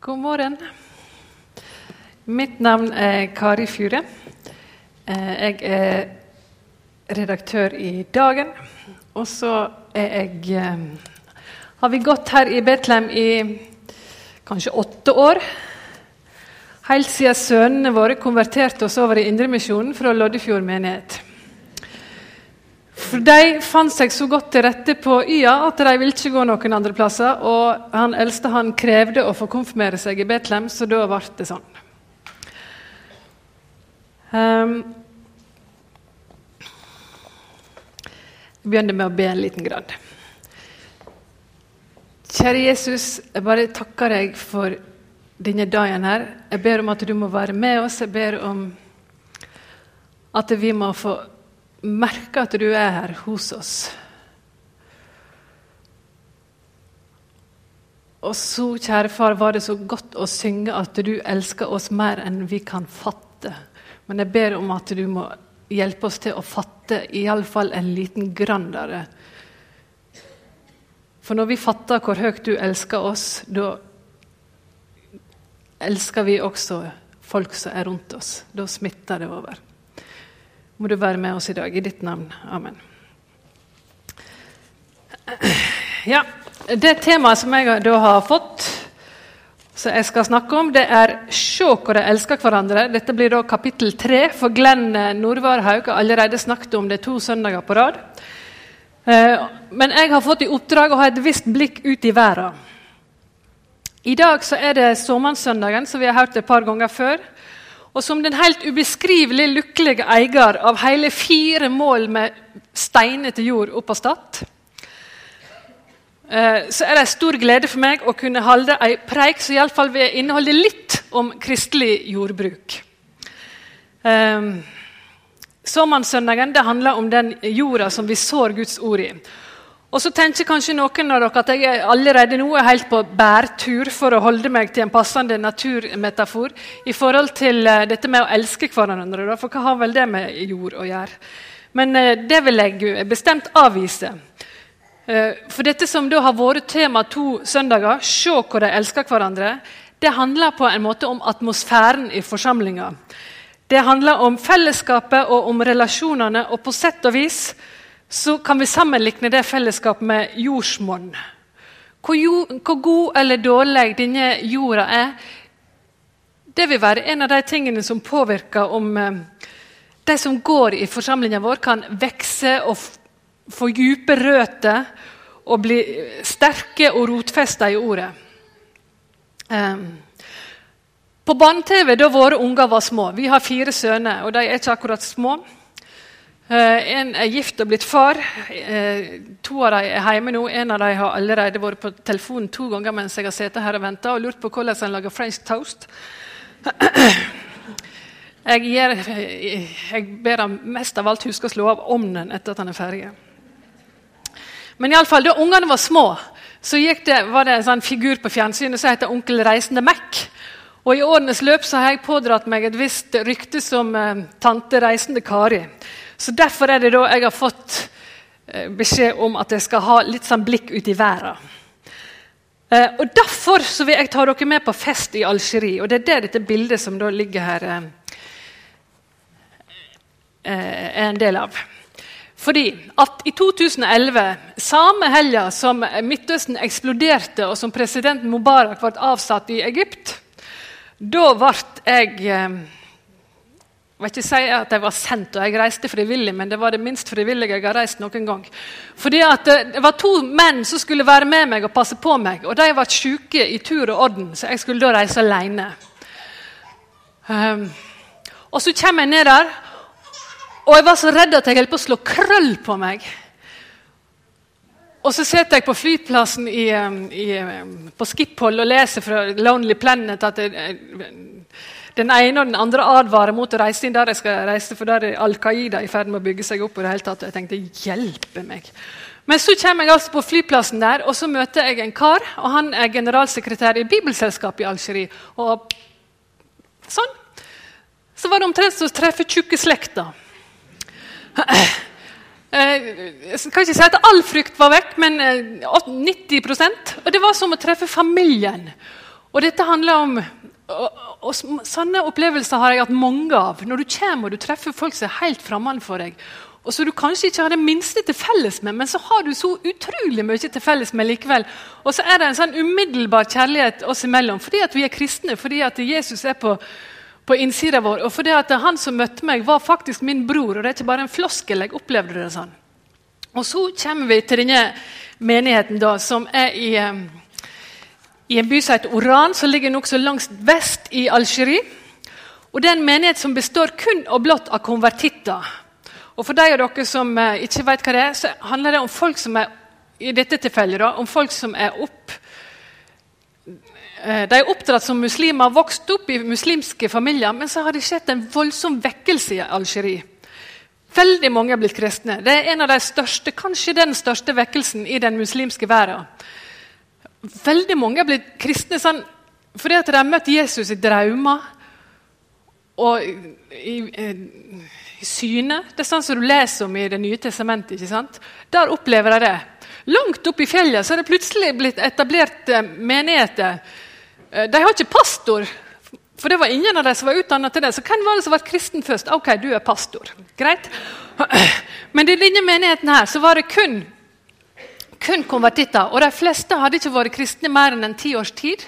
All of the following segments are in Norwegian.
God morgen. Mitt navn er Kari Fure. Eh, jeg er redaktør i Dagen. Og så jeg eh, Har vi gått her i Betlehem i kanskje åtte år. Helt siden sønnene våre konverterte oss over i Indremisjonen fra Loddefjord menighet. For De fant seg så godt til rette på Y-a at de ville ikke gå noen andre plasser. Og han eldste han krevde å få konfirmere seg i Betlehem, så da ble det sånn. Um, jeg begynner med å be en liten grad. Kjære Jesus, jeg bare takker deg for denne dagen her. Jeg ber om at du må være med oss. Jeg ber om at vi må få merke at du er her hos oss. Og så, kjære far, var det så godt å synge at du elsker oss mer enn vi kan fatte. Men jeg ber om at du må hjelpe oss til å fatte iallfall en liten grandere. For når vi fatter hvor høyt du elsker oss, da elsker vi også folk som er rundt oss. Da smitter det over må du være med oss i dag. I ditt navn. Amen. Ja, Det temaet som jeg da har fått, som jeg skal snakke om, det er 'Se hvor de elsker hverandre'. Dette blir da kapittel tre, for Glenn Nordvarhaug har allerede snakket om det to søndager på rad. Eh, men jeg har fått i oppdrag å ha et visst blikk ut i verden. I dag så er det såmannssøndagen, som vi har hørt et par ganger før og som den helt ubeskrivelig lykkelige eier av hele fire mål med steinete jord oppå Stad, eh, så er det en stor glede for meg å kunne holde en preik som iallfall vil inneholde litt om kristelig jordbruk. Um, Såmannssøndagen handler om den jorda som vi sår Guds ord i. Og så tenker kanskje noen av dere at jeg allerede nå er helt på bærtur for å holde meg til en passende naturmetafor i forhold til uh, dette med å elske hverandre. For hva har vel det med jord å gjøre? Men uh, det vil jeg bestemt avvise. Uh, for dette som da har vært tema to søndager, se hvor de elsker hverandre, det handler på en måte om atmosfæren i forsamlinga. Det handler om fellesskapet og om relasjonene, og på sett og vis så kan vi sammenligne det fellesskapet med jordsmonn. Hvor, jo, hvor, god eller dårlig denne jorda er, det vil være en av de tingene som påvirker om eh, de som går i forsamlingen vår, kan vokse og få dype røtter og bli sterke og rotfesta i ordet. Um, på barne-TV da våre unger var små Vi har fire sønner, og de er ikke akkurat små. Eh, en er gift og blitt far. Eh, to av dem er hjemme nå. En av dem har allerede vært på telefonen to ganger mens jeg har sittet her og venta og lurt på hvordan en lager french toast. Jeg, gir, jeg ber ham mest av alt huske å slå av ovnen etter at han er ferdig. Men i alle fall, da ungene var små, så det, var det en sånn figur på fjernsynet som heter Onkel Reisende Mac. Og I årenes løp så har jeg pådratt meg et visst rykte som eh, tante Reisende Kari. Så Derfor er det da jeg har fått eh, beskjed om at jeg skal ha litt sånn blikk ut i verden. Eh, og Derfor så vil jeg ta dere med på fest i Algerie. Og det er det dette bildet som da ligger her, eh, er en del av. Fordi at i 2011, samme helga som Midtøsten eksploderte, og som president Mubarak ble avsatt i Egypt, da ble jeg jeg vil ikke si at jeg var sendt og jeg reiste frivillig, men det var det minst frivillige jeg har reist noen gang. Fordi at eh, Det var to menn som skulle være med meg og passe på meg. og De var syke i tur og orden, så jeg skulle da reise alene. Um, og Så kommer jeg ned der, og jeg var så redd at jeg holdt på å slå krøll på meg. Og så sitter jeg på flyplassen i, i, på Skiphol og leser fra Lonely Planet at det, den ene og den andre advarer mot å reise inn der jeg skal reise, for der er Al Qaida i ferd med å bygge seg opp. og det hele tatt. Jeg tenkte, hjelpe meg. Men så kommer jeg altså på flyplassen der, og så møter jeg en kar. og Han er generalsekretær i Bibelselskapet i Algerie. Og sånn. Så var det omtrent som å treffe tjukke slekter. Eh, jeg kan ikke si at all frykt var vekk, men 90 eh, Og det var som å treffe familien. Og dette handler om og, og, Sånne opplevelser har jeg hatt mange av. Når du kommer og du treffer folk som er helt fremmede for deg, og som du kanskje ikke har det minste til felles med, men så har du så utrolig mye til felles med likevel. Og så er det en sånn umiddelbar kjærlighet oss imellom fordi at vi er kristne, fordi at Jesus er på, på innsida vår, og fordi at han som møtte meg, var faktisk min bror. og det er ikke bare en floskel. jeg opplevde det sånn. Og så kommer vi til denne menigheten, da, som er i, eh, i en by som heter Oran, som ligger nokså langt vest i Algerie. Og Det er en menighet som består kun og blott av konvertitter. Og For de av dere som eh, ikke vet hva det er, så handler det om folk som er i dette tilfellet da, om folk som er opp eh, de er oppdratt som muslimer, vokst opp i muslimske familier, men så har det skjedd en voldsom vekkelse i Algerie. Veldig mange er blitt kristne. Det er en av de største, kanskje den største vekkelsen i den muslimske verden. Veldig mange er blitt kristne sånn, fordi at de har møtt Jesus i drømmer og i, i, i syne. Det er sånn som du leser om i Det nye testamentet. ikke sant? Der opplever de det. Langt oppe i fjellet så er det plutselig blitt etablert eh, menigheter. Eh, de har ikke pastor, for det var ingen av dem som var utdannet til det. Så hvem var det som var kristen først? Ok, du er pastor. Greit. Men i denne menigheten her så var det kun, kun konvertitter. Og de fleste hadde ikke vært kristne mer enn en ti års tid.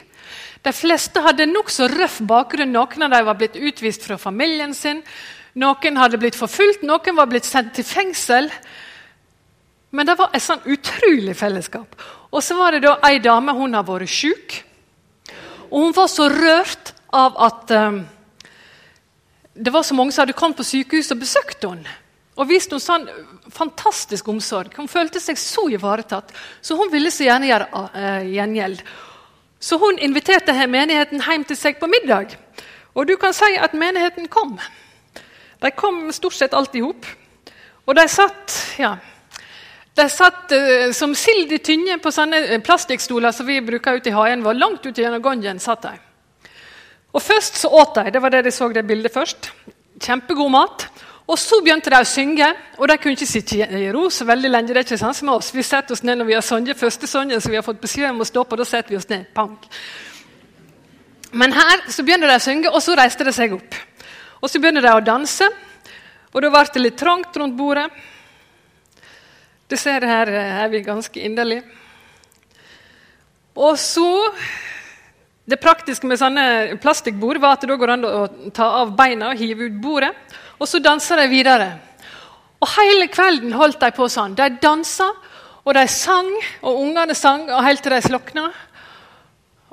De fleste hadde nokså røff bakgrunn. Noen av dem var blitt utvist fra familien sin. Noen hadde blitt forfulgt, noen var blitt sendt til fengsel. Men det var et sånn utrolig fellesskap. Og så var det da ei dame hun har vært syk. Og hun var så rørt av at um, det var så mange som hadde kommet på sykehuset og besøkt henne. Og viste henne sånn fantastisk omsorg. Hun følte seg så ivaretatt. Så hun ville så gjerne gjøre uh, gjengjeld. Så hun inviterte menigheten hjem til seg på middag. Og du kan si at menigheten kom. De kom stort sett alt i hop. Og de satt ja, de satt uh, som sild i tynne på sånne plastikkstoler som vi bruker ute i hagen vår. Langt ute gjennom gangen satt de. Og Først så åt de. Det var det de så det bildet først. Kjempegod mat. Og Så begynte de å synge, og de kunne ikke sitte i ro så veldig lenge. det er ikke sånn som oss. Vi setter oss ned når vi har sunget første sangen som vi har fått beskjed om å stå og da setter vi oss ned. Pank. Men her så begynner de å synge, og så reiste de seg opp. Og Så begynner de å danse, og da ble det litt trangt rundt bordet. Du ser her er vi ganske inderlige. Og så det praktiske med sånne plastikkbord var at det da går an å ta av beina og hive ut bordet. Og så danser de videre. Og Hele kvelden holdt de på sånn. De dansa, og de sang, og ungene sang og helt til de slokna.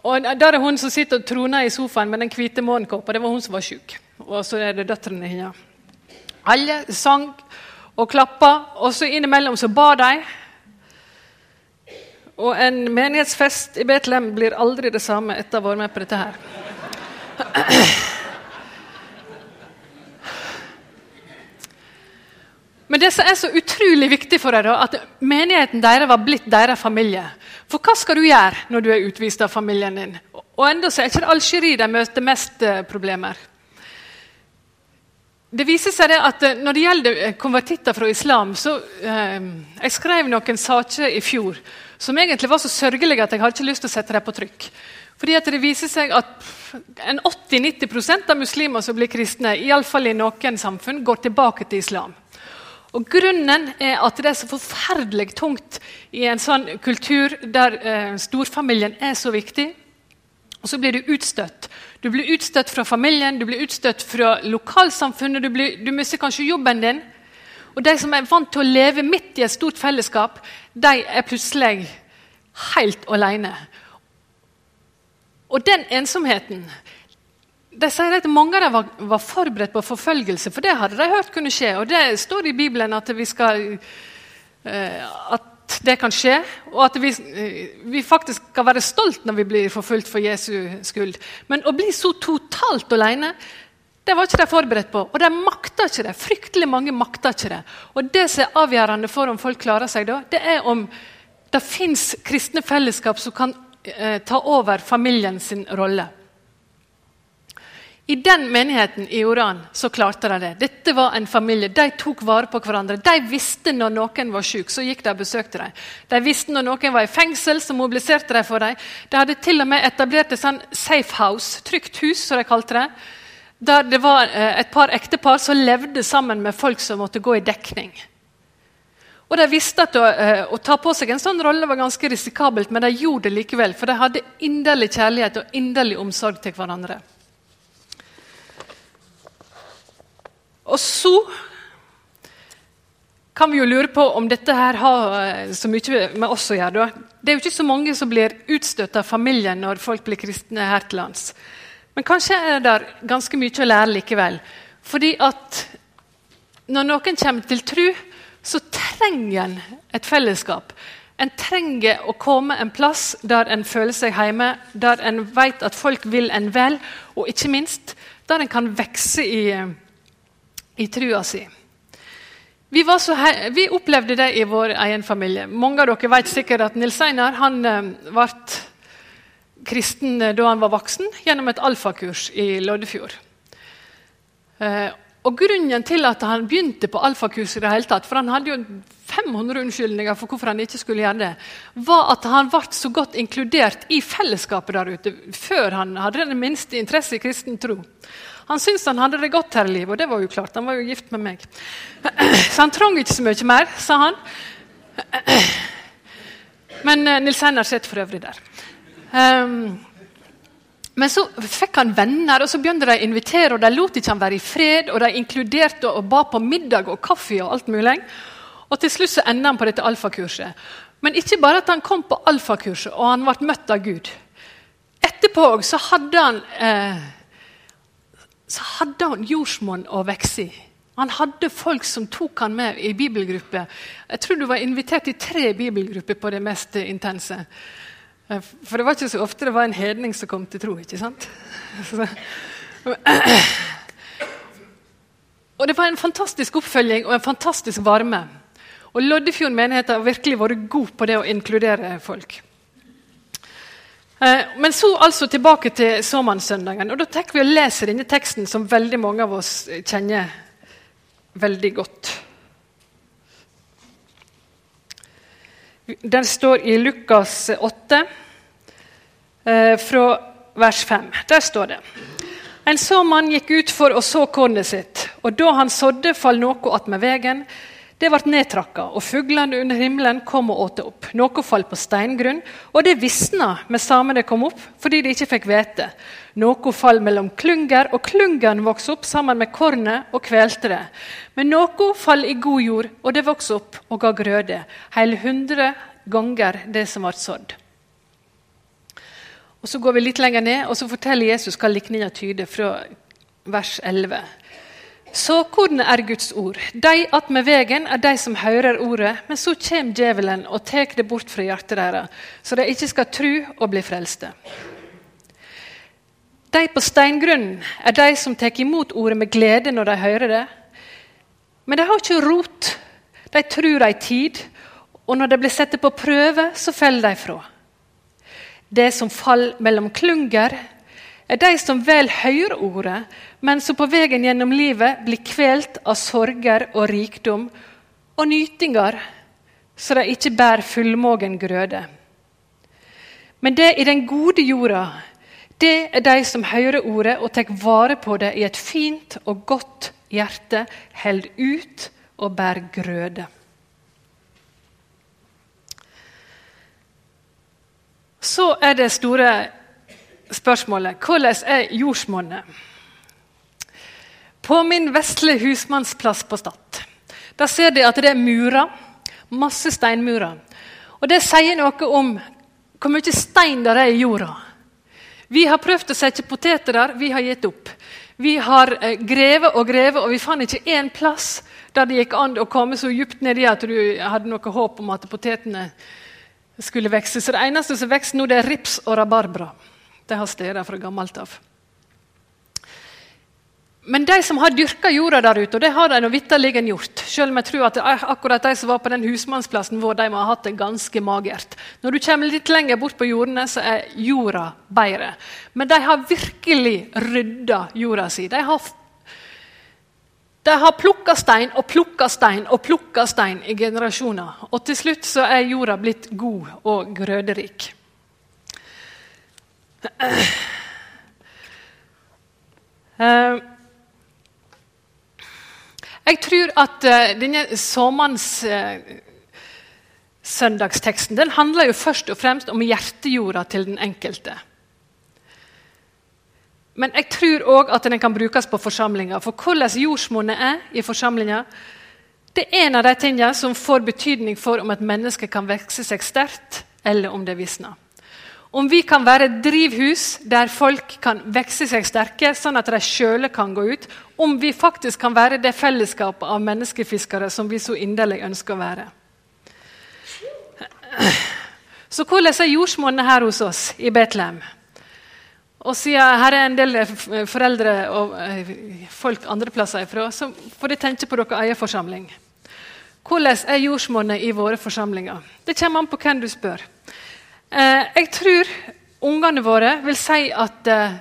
Og Der er hun som sitter og troner i sofaen med den hvite morgenkåpa. Det var hun som var sjuk. Og så er det døtrene hennes. Alle sang og klappa, og så innimellom så ba de. Og en menighetsfest i Betlehem blir aldri det samme etter å ha vært med på dette her. Men det som er så utrolig viktig for da, at menigheten deres var blitt deres familie. For hva skal du gjøre når du er utvist av familien din? Og enda så er ikke det Algerie de møter mest eh, problemer. Det viser seg at eh, Når det gjelder eh, konvertitter fra islam så eh, Jeg skrev noen saker i fjor som egentlig var så sørgelige at jeg hadde ikke lyst til å sette dem på trykk. Fordi at Det viser seg at en 80-90% av muslimer som blir kristne, i, alle fall i noen samfunn, går tilbake til islam. Og Grunnen er at det er så forferdelig tungt i en sånn kultur der eh, storfamilien er så viktig. Og så blir du utstøtt. Du blir utstøtt fra familien, du blir utstøtt fra lokalsamfunnet, du, blir, du mister kanskje jobben din. Og de som er vant til å leve midt i et stort fellesskap, de er plutselig helt alene. Og den ensomheten de sier at Mange av dem var, var, forberedt på forfølgelse, for det hadde de hørt kunne skje. Og det står i Bibelen at, skal, uh, at det kan skje, og at vi, uh, vi, faktisk skal være stolt når vi blir forfulgt for Jesu skyld. Men å bli så totalt alene det var ikke de forberedt på, og de makta ikke det. Fryktelig mange makta ikke det. Og Det som er avgjørende for om folk klarer seg, da, det er om det fins kristne fellesskap som kan eh, ta over familien sin rolle. I den menigheten i Oran så klarte de det. Dette var en familie. De tok vare på hverandre. De visste når noen var syk, så gikk de og besøkte dem. De visste når noen var i fengsel, så mobiliserte de for dem. De hadde til og med etablert et sånn safe house, trygt hus, som de kalte det. Der det var eh, et par ektepar som levde sammen med folk som måtte gå i dekning. Og De visste at å, eh, å, ta på seg en sånn rolle var ganske risikabelt, men de gjorde det likevel. For de hadde inderlig kjærlighet og inderlig omsorg til hverandre. Og så kan vi jo lure på om dette her har eh, så mye med oss å gjøre. Det er jo ikke så mange som blir utstøtt av familien når folk blir kristne her til lands. Men kanskje er det ganske mye å lære likevel. Fordi at når noen kommer til tro, så trenger en et fellesskap. En trenger å komme en plass der en føler seg hjemme, der en vet at folk vil en vel, og ikke minst der en kan vokse i i trua si. Vi, vi, opplevde det i vår egen familie. Mange av dere vet sikkert at Nils Einar han, eh, ble kristen eh, da han var voksen, gjennom et alfakurs i Loddefjord. Eh, og Grunnen til at han begynte på alfakurs, i det hele tatt, for han hadde jo 500 unnskyldninger for hvorfor han ikke skulle gjøre det, var at han ble så godt inkludert i fellesskapet der ute før han hadde den minste interesse i kristen tro. Han syntes han hadde det godt her i livet, og det var jo klart. Han var jo gift med meg. Så han trang ikke så mye mer, sa han. Men uh, Nils Einar sitter for øvrig der. Um, men så fikk han venner, og så begynte de å invitere. og De lot ikke han være i fred, og de inkluderte og ba på middag og kaffe. Og alt mulig. Og til slutt så enda han på dette alfakurset. Men ikke bare at han kom på alfakurset og han ble møtt av Gud. Etterpå så hadde han eh, så hadde han jordsmonn å vokse i. Han hadde folk som tok han med i bibelgrupper. Jeg tror du var invitert i tre bibelgrupper på det mest intense. Eh, for det var ikke så ofte det var en hedning som kom til tro. ikke sant? og det var en fantastisk oppfølging og en fantastisk varme. Og Loddefjord menighet har virkelig vært god på det å inkludere folk. Eh, men så altså tilbake til såmannssøndagen. og Da tenker vi å lese denne teksten som veldig mange av oss kjenner veldig godt. Den står i Lukas 8, eh, fra vers 5. Der står det En såmann gikk ut for å så kornet sitt, og da han sådde, fall noe attmed vegen. Det ble nedtrakka, og fuglene under himmelen kom og åt det opp. Noe falt på steingrunn, og det visna med samme det kom opp, fordi de ikke fikk hvete. Noe falt mellom klunger, og klungene vokste opp sammen med kornet og kvelte det. Men noe falt i god jord, og det vokste opp og ga grøde, hele hundre ganger det som ble sådd. Og Så går vi litt lenger ned, og så forteller Jesus hva likninga tyder, fra vers 11. Såkornet er Guds ord. De attmed vegen er de som hører ordet, men så kommer djevelen og tar det bort fra hjertet deres, så de ikke skal tro og bli frelste. De på steingrunnen er de som tar imot ordet med glede når de hører det. Men de har ikke rot. De tror ei tid, og når de blir satt på prøve, så faller de fra. Det som faller mellom klunger, er de som vel hører ordet, men som på veien gjennom livet blir kvelt av sorger og rikdom og nytinger, så de ikke bærer fullmågen grøde. Men det i den gode jorda, det er de som hører ordet og tar vare på det i et fint og godt hjerte, holder ut og bærer grøde. Så er det store spørsmålet hvordan er jordsmonnet? På min vesle husmannsplass på Stad der ser de at det er murer. Masse steinmurer. Og Det sier noe om hvor mye stein det er i jorda. Vi har prøvd å sette poteter der, vi har gitt opp. Vi har eh, grevet og grevet, og vi fant ikke én plass der det gikk an å komme så djupt nedi at du hadde noe håp om at potetene skulle vokse. Så det eneste som vokser nå, det er rips og rabarbra. Det har steder fra gammelt av. men de som har dyrka jorda der ute, og det har de vitterlig gjort Selv om jeg tror at akkurat de som var på den husmannsplassen vår, de må ha hatt det ganske magert. Når du kommer litt lenger bort på jordene, så er jorda bedre. Men de har virkelig rydda jorda si. De har, de har plukka stein og plukka stein og plukka stein i generasjoner. Og til slutt så er jorda blitt god og grøderik. Uh, jeg tror at uh, denne såmannssøndagsteksten uh, den handler jo først og fremst om hjertejorda til den enkelte. Men jeg tror òg at den kan brukes på forsamlinger. For hvordan jordsmonnet er i forsamlinger, det er en av de tingene som får betydning for om et menneske kan vokse seg sterkt, eller om det visner. Om vi kan være et drivhus der folk kan vokse seg sterke, sånn at de sjøle kan gå ut. Om vi faktisk kan være det fellesskapet av menneskefiskere som vi så inderlig ønsker å være. Så hvordan er jordsmonnet her hos oss i Betlehem? Og siden her er en del foreldre og eh, folk andre plasser ifra, så får de tenke på deres egen forsamling. Hvordan er jordsmonnet i våre forsamlinger? Det kommer an på hvem du spør. Eh, jeg tror ungene våre vil si at eh,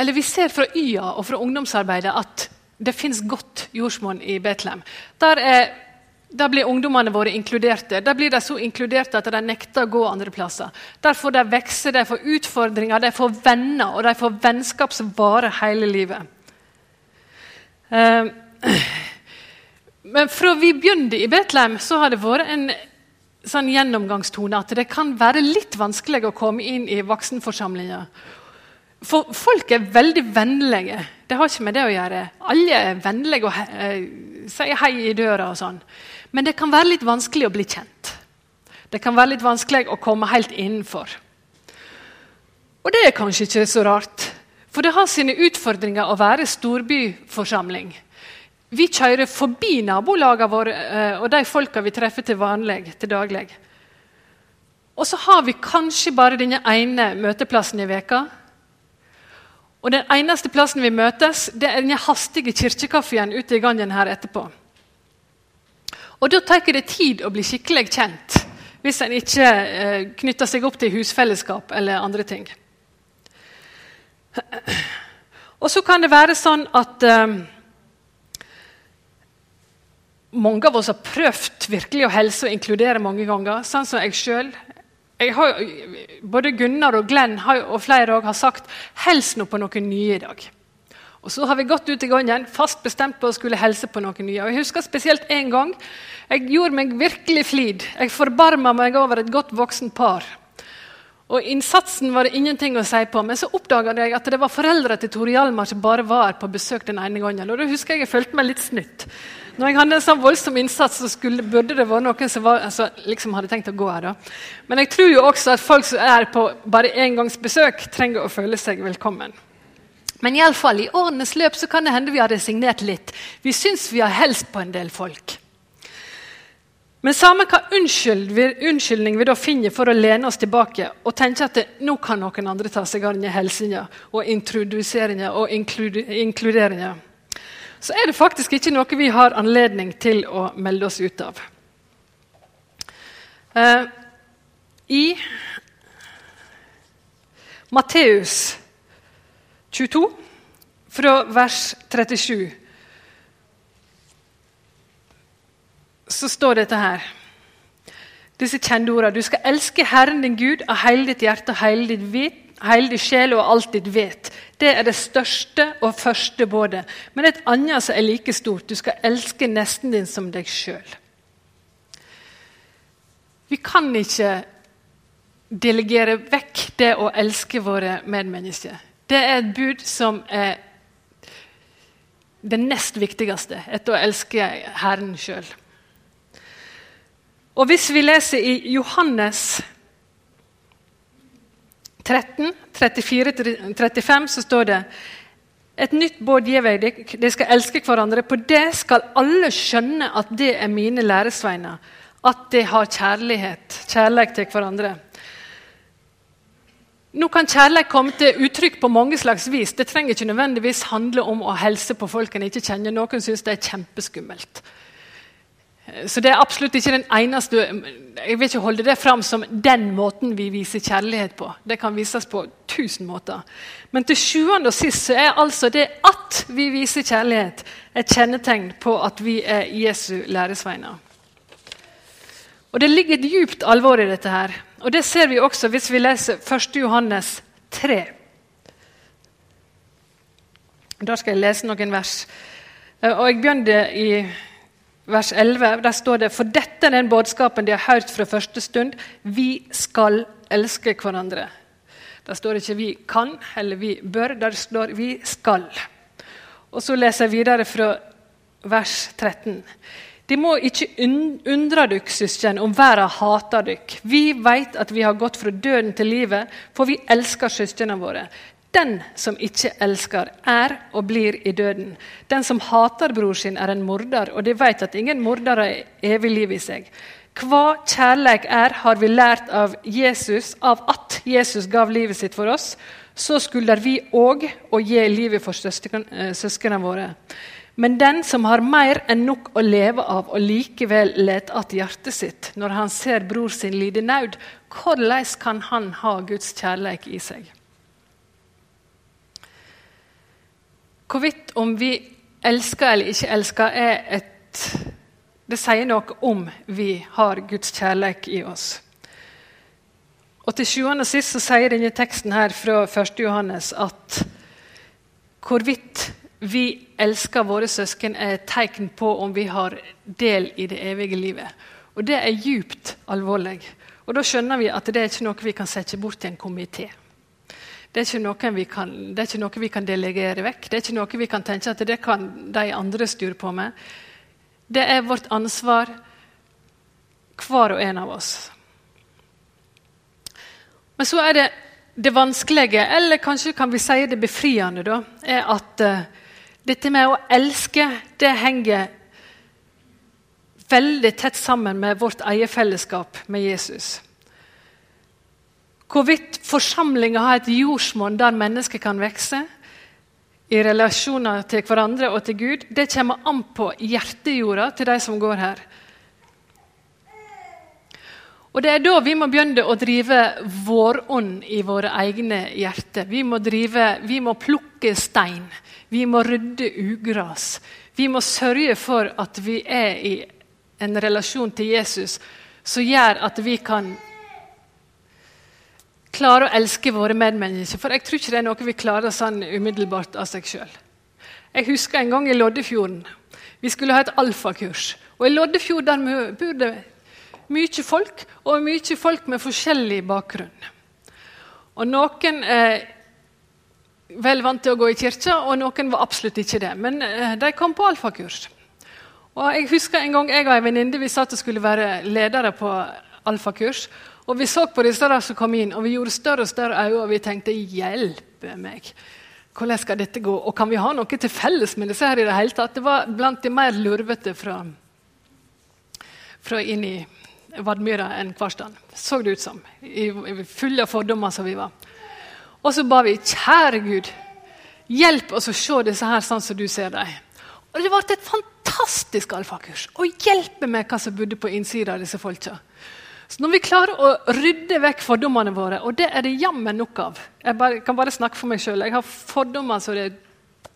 Eller vi ser fra Y-a og fra ungdomsarbeidet at det fins godt jordsmonn i Betlehem. Der, er, der, blir ungdommene våre inkluderte. Der blir de så inkluderte at de nekter å gå andre plasser. Der får de vokse, de får utfordringer, de får venner, og de får vennskap som varer hele livet. Uh, men fra vi begynte i Betlehem, så har det vært en sånn gjennomgangstone at det kan være litt vanskelig å komme inn i voksenforsamlinger. For folk er veldig vennlige. Det har ikke med det å gjøre. Alle er vennlige og he eh, sier hei i døra. og sånn. Men det kan være litt vanskelig å bli kjent. Det kan være litt vanskelig å komme helt innenfor. Og det er kanskje ikke så rart. For det har sine utfordringer å være storbyforsamling. Vi kjører forbi nabolagene våre eh, og de folka vi treffer til vanlig, til daglig. Og så har vi kanskje bare denne ene møteplassen i veka. Og den eneste plassen vi møtes, det er denne hastige kirkekaffen ute i gangen her etterpå. Og Da tar det tid å bli skikkelig kjent, hvis en ikke eh, knytter seg opp til husfellesskap eller andre ting. Og så kan det være sånn at eh, mange av oss har prøvd virkelig å helse og inkludere mange ganger. Sånn som jeg sjøl. Både Gunnar og Glenn har, og flere har sagt 'hils nå på noe nye i dag'. Og Så har vi gått ut i gangen fast bestemt på å skulle helse på noe nye. Og Jeg husker spesielt en gang. Jeg gjorde meg virkelig flid. Jeg forbarma meg over et godt voksen par. Og Innsatsen var det ingenting å si på, men så oppdaga jeg at det var foreldre til Tore Hjalmar som bare var på besøk den ene gangen. Og da husker jeg jeg følte meg litt snytt. Når jeg hadde en sånn voldsom innsats, så skulle, burde det være noen som var, altså, liksom hadde tenkt å gå her. da. Men jeg tror jo også at folk som er på bare engangsbesøk, trenger å føle seg velkommen. Men i, alle fall, i årenes løp så kan det hende vi har resignert litt. Vi syns vi har helst på en del folk. Men samme hva unnskyldning vi da finner for å lene oss tilbake og tenke at det, nå kan noen andre ta seg av denne helsinga og introduseringa og inkluderinga så er det faktisk ikke noe vi har anledning til å melde oss ut av. Uh, I Matteus 22, fra vers 37, så står dette her. Disse kjente ordene. Du skal elske Herren din Gud av hele ditt hjerte hele ditt vit, hele din sjel og alt ditt vet. Det er det største og første både. Men et annet som er like stort. Du skal elske nesten din som deg sjøl. Vi kan ikke delegere vekk det å elske våre medmennesker. Det er et bud som er det nest viktigste etter å elske Herren sjøl. Og hvis vi leser i Johannes 13, 34-35 så står det et nytt båd gir jeg deg, de skal elske hverandre. På det skal alle skjønne at det er mine læresveiner. At de har kjærlighet, kjærlighet til hverandre. Nå kan kjærlighet komme til uttrykk på mange slags vis. Det trenger ikke nødvendigvis handle om å helse på folk en ikke kjenner. Noen syns det er kjempeskummelt. Så det er absolutt ikke den eneste Jeg vil ikke holde det fram som den måten vi viser kjærlighet på. Det kan vises på tusen måter. Men til sjuende og sist så er altså det at vi viser kjærlighet, et kjennetegn på at vi er Jesu læresveiner. Og Det ligger et djupt alvor i dette. her. Og Det ser vi også hvis vi leser 1. Johannes 3. Da skal jeg lese noen vers. Eh, og Jeg begynner i vers 11. Der står det For dette er den budskapen de har hørt fra første stund. Vi skal elske hverandre. Der står ikke 'vi kan' eller 'vi bør'. Der står 'vi skal'. Og Så leser jeg videre fra vers 13. De må ikke undre dere, søsken, om verden hater dere. Vi vet at vi har gått fra døden til livet, for vi elsker søstrene våre. Den som ikke elsker, er og blir i døden. Den som hater bror sin, er en morder, og de vet at ingen morder har evig liv i seg. Hva kjærleik er, har vi lært av Jesus, av at Jesus gav livet sitt for oss. Så skylder vi òg å gi livet for eh, søsknene våre. Men den som har mer enn nok å leve av, og likevel leter att hjertet sitt når han ser bror sin lide nød, hvordan kan han ha Guds kjærlighet i seg? Hvorvidt om vi elsker eller ikke elsker, er et Det sier noe om vi har Guds kjærlighet i oss. Og Til sjuende og sist så sier denne teksten her fra 1. Johannes at hvorvidt vi elsker våre søsken, er et tegn på om vi har del i det evige livet. Og Det er djupt alvorlig. Og Da skjønner vi at det er ikke noe vi kan sette bort til en komité. Det er, kan, det er ikke noe vi kan delegere vekk. Det er ikke noe vi kan tenke at det kan de andre styre på med. Det er vårt ansvar, hver og en av oss. Men så er det det vanskelige, eller kanskje kan vi si det befriende, da, er at uh, dette med å elske det henger veldig tett sammen med vårt eierfellesskap med Jesus. Hvorvidt forsamlinga har et jordsmonn der mennesker kan vokse i relasjoner til hverandre og til Gud, det kommer an på hjertejorda til de som går her. Og Det er da vi må begynne å drive vårånd i våre egne hjerter. Vi må, drive, vi må plukke stein. Vi må rydde ugras. Vi må sørge for at vi er i en relasjon til Jesus som gjør at vi kan klare å elske våre medmennesker. For jeg tror ikke det er noe vi klarer sånn umiddelbart av seg sjøl. Jeg husker en gang i Loddefjorden. Vi skulle ha et alfakurs. Og I Loddefjord der bor det mye folk, og mye folk med forskjellig bakgrunn. Og Noen er vel vant til å gå i kirka, og noen var absolutt ikke det. Men eh, de kom på alfakurs. Og jeg husker En gang jeg og en venninne vi satt og skulle være ledere på alfakurs. Og Vi så på disse der som kom inn, og vi gjorde større og større øyne. Og vi tenkte 'hjelpe meg'. Hvordan skal dette gå? Og kan vi ha noe til felles med disse her i det hele tatt? Det var blant de mer lurvete fra, fra inn i Vadmyra enn Kvarstrand, Så det ut som. I, fulle av fordommer som vi var. Og så ba vi kjære Gud, hjelp oss å se disse her sånn som du ser dem. Og Det ble et fantastisk alfakurs. Og hjelpe meg hva som bodde på innsida av disse folka. Så Når vi klarer å rydde vekk fordommene våre, og det er det jammen nok av Jeg bare, kan bare snakke for meg sjøl. Jeg har fordommer så det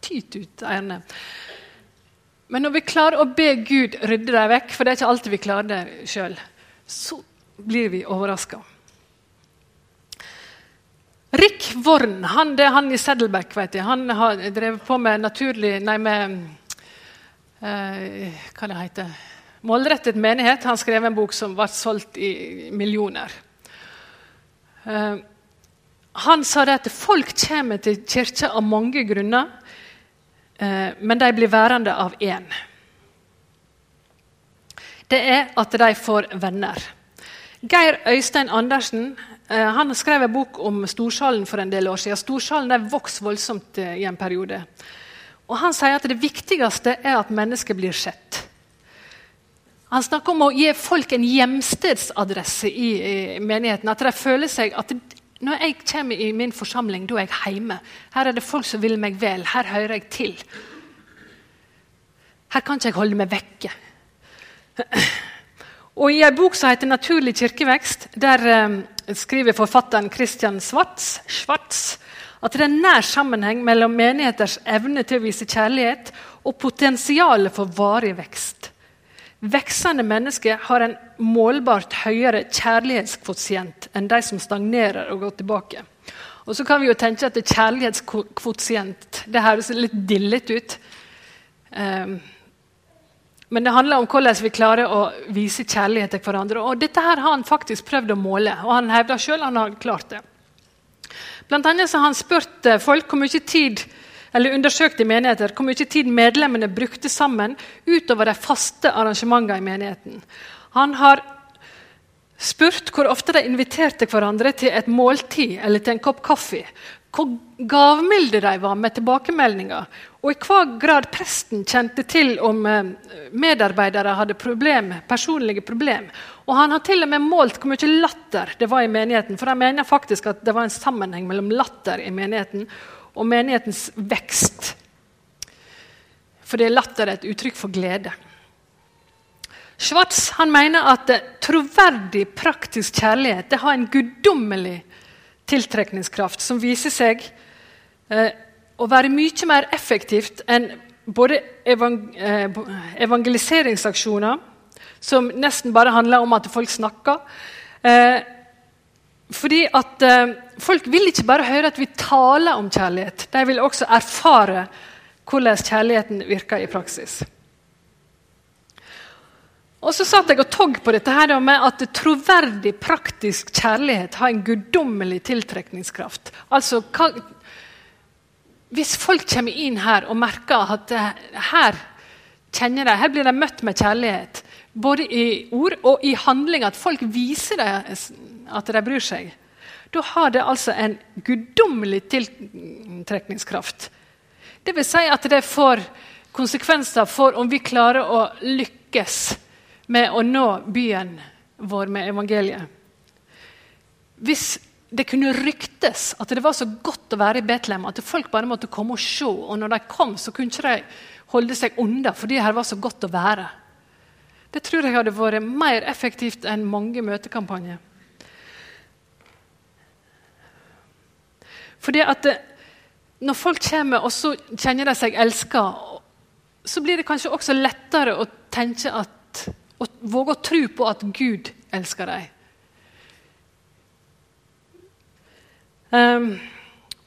tyter ut av. Men når vi klarer å be Gud rydde dem vekk, for det er ikke alltid vi klarer det sjøl, så blir vi overraska. Rick Worn han, det er han i Saddleback. vet jeg. Han har drevet på med naturlig Nei, med eh, Hva det heter Målrettet menighet. Han skrev en bok som ble solgt i millioner. Eh, han sa det at folk kommer til kirka av mange grunner, eh, men de blir værende av én. Det er at de får venner. Geir Øystein Andersen Eh, han skrev en bok om Storsalen for en del år siden. Storsalen vokste voldsomt i en periode. Og Han sier at det viktigste er at mennesket blir sett. Han snakker om å gi folk en hjemstedsadresse i, i menigheten. At de føler seg at når jeg kommer i min forsamling, da er jeg hjemme. Her er det folk som vil meg vel. Her hører jeg til. Her kan ikke jeg holde meg vekke. Og I en bok som heter 'Naturlig kirkevekst', der eh, skriver forfatteren Christian Schwartz, Schwartz at det er en nær sammenheng mellom menigheters evne til å vise kjærlighet og potensialet for varig vekst. Veksende mennesker har en målbart høyere kjærlighetskvotient enn de som stagnerer og går tilbake. Og så kan vi jo tenke at kjærlighetskvotient det høres litt dillete ut. Um, men det handler om hvordan vi klarer å vise kjærlighet til hverandre. Og dette her har han faktisk prøvd å måle, og han hevder sjøl han har klart det. Blant annet så har han spurt eh, folk hvor mye tid eller undersøkt i menigheter hvor mye tid medlemmene brukte sammen utover de faste arrangementene i menigheten. Han har spurt hvor ofte de inviterte hverandre til et måltid eller til en kopp kaffe. Hvor gavmilde de var med tilbakemeldinger, og i hva grad presten kjente til om eh, medarbeidere hadde problem, personlige problem. Og Han har til og med målt hvor mye latter det var i menigheten. For han mener faktisk at det var en sammenheng mellom latter i menigheten og menighetens vekst. Fordi latter er et uttrykk for glede. Schwartz han mener at troverdig, praktisk kjærlighet det har en guddommelig tiltrekningskraft som viser seg eh, å være mye mer effektivt enn både evang eh, evangeliseringsaksjoner, som nesten bare handler om at folk snakker, eh, fordi at eh, Folk vil ikke bare høre at vi taler om kjærlighet, de vil også erfare hvordan kjærligheten virker i praksis. Og så satt jeg og togg på dette her med at troverdig, praktisk kjærlighet har en guddommelig tiltrekningskraft. Altså, hva, Hvis folk kommer inn her og merker at her kjenner de, her blir de møtt med kjærlighet, både i ord og i handling, at folk viser dem at de bryr seg, da har det altså en guddommelig tiltrekningskraft. Det vil si at det får konsekvenser for om vi klarer å lykkes med å nå byen vår med evangeliet. Hvis det kunne ryktes at det var så godt å være i Betlehem at folk bare måtte komme og se, og når de kom, så kunne ikke de holde seg unna fordi det var så godt å være. Det tror jeg hadde vært mer effektivt enn mange møtekampanjer. Fordi at Når folk kommer og så kjenner de seg elska, så blir det kanskje også lettere å tenke at, å våge å tro på at Gud elsker dem. Um,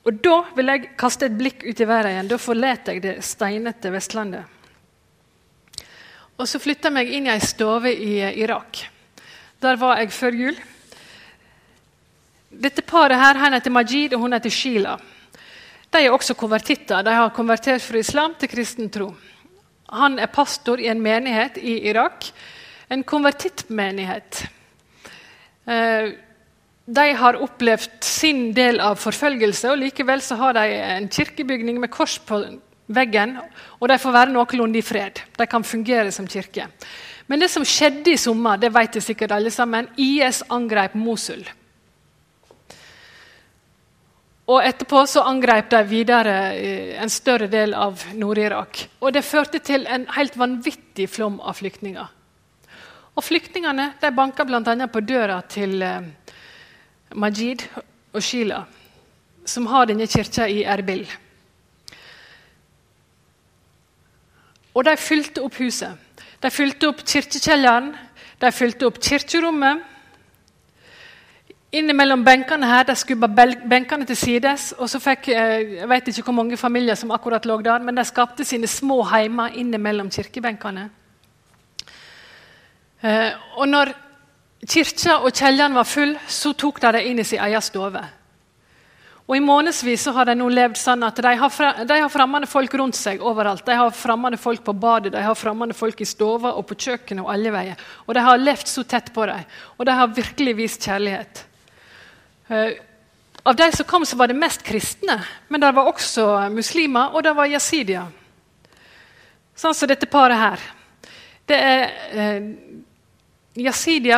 og Da vil jeg kaste et blikk ut i verden igjen. Da forlater jeg det steinete Vestlandet. Og Så flytta jeg meg inn i ei stove i Irak. Der var jeg før jul. Dette paret her, Han heter Majid og hun heter Sheila. De er også konvertitter. De har konvertert fra islam til kristen tro. Han er pastor i en menighet i Irak, en konvertittmenighet. Eh, de har opplevd sin del av forfølgelse, og likevel så har de en kirkebygning med kors på veggen, og de får være noenlunde i fred. De kan fungere som kirke. Men det som skjedde i sommer, det vet de sikkert alle sammen. IS angrep Mosul. Og Etterpå så angrep de videre en større del av Nord-Irak. Og Det førte til en helt vanvittig flom av flyktninger. Og Flyktningene de banka bl.a. på døra til eh, Majid og Sheila, som har denne kirka i Erbil. Og de fylte opp huset. De fylte opp kirkekjelleren, de fylte opp kirkerommet. Innimellom benkene her, De skubba benkene til sides. og så fikk, eh, Jeg vet ikke hvor mange familier som akkurat lå der, men de skapte sine små heimer innimellom kirkebenkene. Eh, og når kirka og kjelleren var full, så tok de det inn i sin egen stue. Og I månedsvis så har de nå levd sånn at de har, de har fremmede folk rundt seg overalt. De har fremmede folk på badet, de har fremmede folk i stua og på kjøkkenet og alle veier. Og de har levd så tett på dem, og de har virkelig vist kjærlighet. Eh, av de som kom, så var det mest kristne, men det var også muslimer, og det var jasidier. Sånn som dette paret her. Det er eh,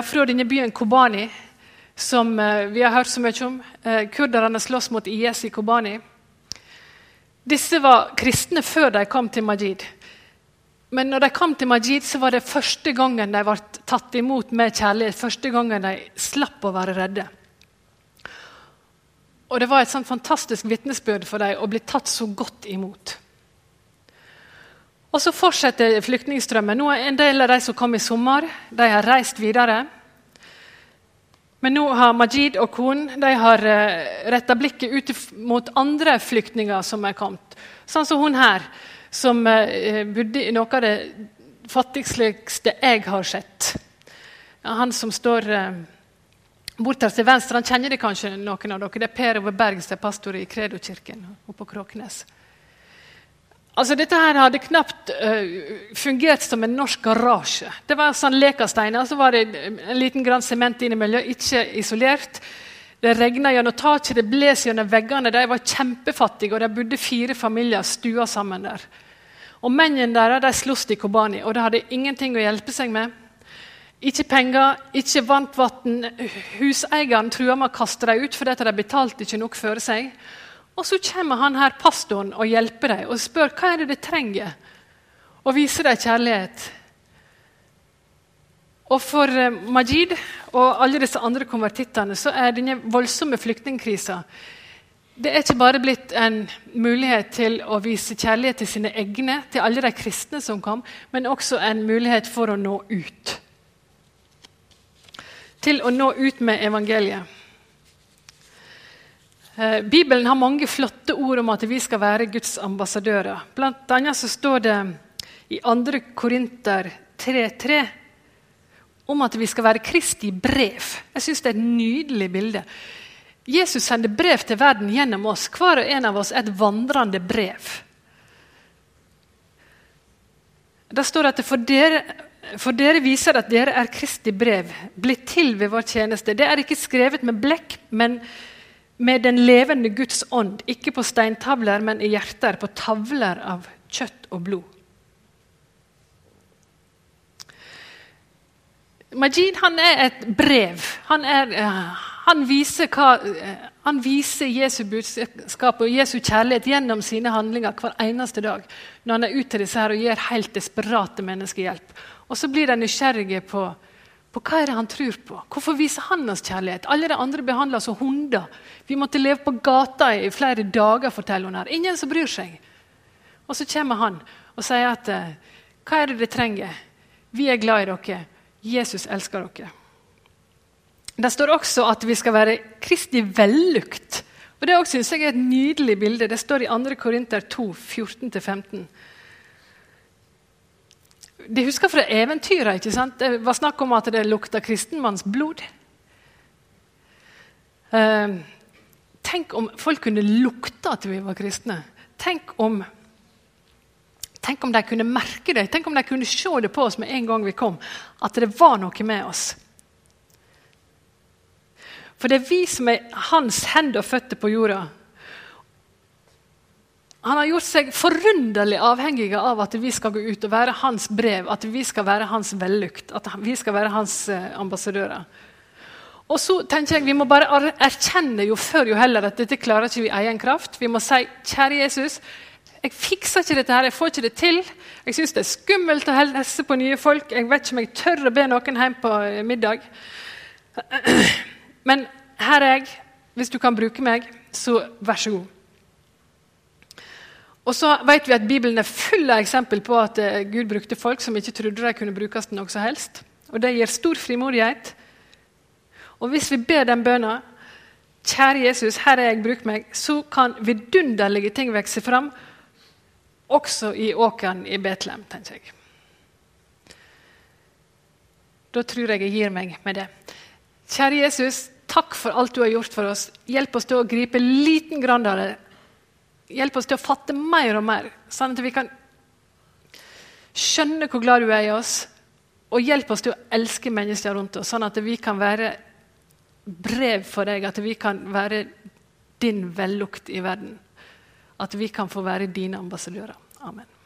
fra denne byen Kobani som eh, vi har hørt så mye om. Eh, kurderne slåss mot IS i Kobani. Disse var kristne før de kom til Majid. Men når de kom til Majid, så var det første gangen de ble tatt imot med kjærlighet. Første gangen de slapp å være redde. Og Det var et sånt fantastisk vitnesbyrd for dem å bli tatt så godt imot. Og Så fortsetter flyktningstrømmen. Nå er En del av de som kom i sommer, de har reist videre. Men nå har Majid og konen de har uh, retta blikket ut mot andre flyktninger som er kommet. Sånn som hun her, som uh, bodde i noe av det fattigste jeg har sett. Han som står uh, til venstre, han kjenner det kanskje noen av dere. Det er Per Ove Berg som er pastor i Kredo-kirken på Kråknes. Altså, dette her hadde knapt uh, fungert som en norsk garasje. Det var sånn Lekasteiner, så var det en liten grann sement innimellom, ikke isolert. Det regna gjennom taket, det bles gjennom veggene. De var kjempefattige, og de bodde fire familier stua sammen der. Og Mennene deres de sloss i Kobani, og de hadde ingenting å hjelpe seg med. Ikke penger, ikke varmt vann. Huseieren truer med å kaste dem ut fordi de betalte ikke nok for seg. Og så kommer han her, pastoren og hjelper dem og spør hva er det de trenger, og viser dem kjærlighet. Og For eh, Majid og alle disse andre konvertittene så er denne voldsomme flyktningkrisa det er ikke bare blitt en mulighet til å vise kjærlighet til sine egne, til alle de kristne som kom, men også en mulighet for å nå ut. Til å nå ut med evangeliet. Eh, Bibelen har mange flotte ord om at vi skal være Guds ambassadører. Blant annet så står det i 2. Korinter 3.3 om at vi skal være Kristi brev. Jeg syns det er et nydelig bilde. Jesus sender brev til verden gjennom oss. Hver og en av oss er et vandrende brev. Da står det at for dere, for dere viser at dere er Kristi brev, blitt til ved vår tjeneste. Det er ikke skrevet med blekk, men med den levende Guds ånd, ikke på steintavler, men i hjerter, på tavler av kjøtt og blod. Majid han er et brev. Han, er, uh, han, viser, hva, uh, han viser Jesu budskap og Jesu kjærlighet gjennom sine handlinger hver eneste dag. Når han er ute til disse her og gir helt desperate mennesker hjelp. Og så blir de nysgjerrige på på hva er det han tror på. Hvorfor viser han oss kjærlighet? Alle de andre behandler oss som hunder. Vi måtte leve på gata i flere dager, forteller hun her. Ingen som bryr seg. Og så kommer han og sier at eh, hva er det dere trenger? Vi er glad i dere. Jesus elsker dere. Det står også at vi skal være Kristi vellukt. Og Det synes jeg er et nydelig bilde. Det står i 2. Korinter 2, 14-15. De husker fra eventyret. ikke sant? Det var snakk om at det lukta kristenmanns blod. Uh, tenk om folk kunne lukte at vi var kristne. Tenk om, tenk om de kunne merke det. Tenk om de kunne se det på oss med en gang vi kom, at det var noe med oss. For det er vi som er hans hender og føtter på jorda. Han har gjort seg forunderlig avhengig av at vi skal gå ut og være hans brev, at vi skal være hans vellukt, at vi skal være hans eh, ambassadører. Og så tenker jeg Vi må bare erkjenne jo før jo heller at dette klarer ikke vi egen kraft. Vi må si kjære Jesus, jeg fikser ikke dette her, jeg får ikke det til. Jeg syns det er skummelt å helse på nye folk. Jeg vet ikke om jeg tør å be noen hjem på eh, middag. Men her er jeg. Hvis du kan bruke meg, så vær så god. Og så vet vi at Bibelen er full av eksempel på at eh, Gud brukte folk som ikke trodde de kunne brukes til noe som helst. Og Det gir stor frimodighet. Og hvis vi ber den bønna Kjære Jesus, her er jeg, bruk meg. Så kan vidunderlige ting vokse fram, også i åkeren i Betlehem, tenker jeg. Da tror jeg jeg gir meg med det. Kjære Jesus, takk for alt du har gjort for oss. Hjelp oss til å gripe liten grann av det Hjelp oss til å fatte mer og mer, sånn at vi kan skjønne hvor glad du er i oss. Og hjelp oss til å elske mennesker rundt oss, sånn at vi kan være brev for deg. At vi kan være din vellukt i verden. At vi kan få være dine ambassadører. Amen.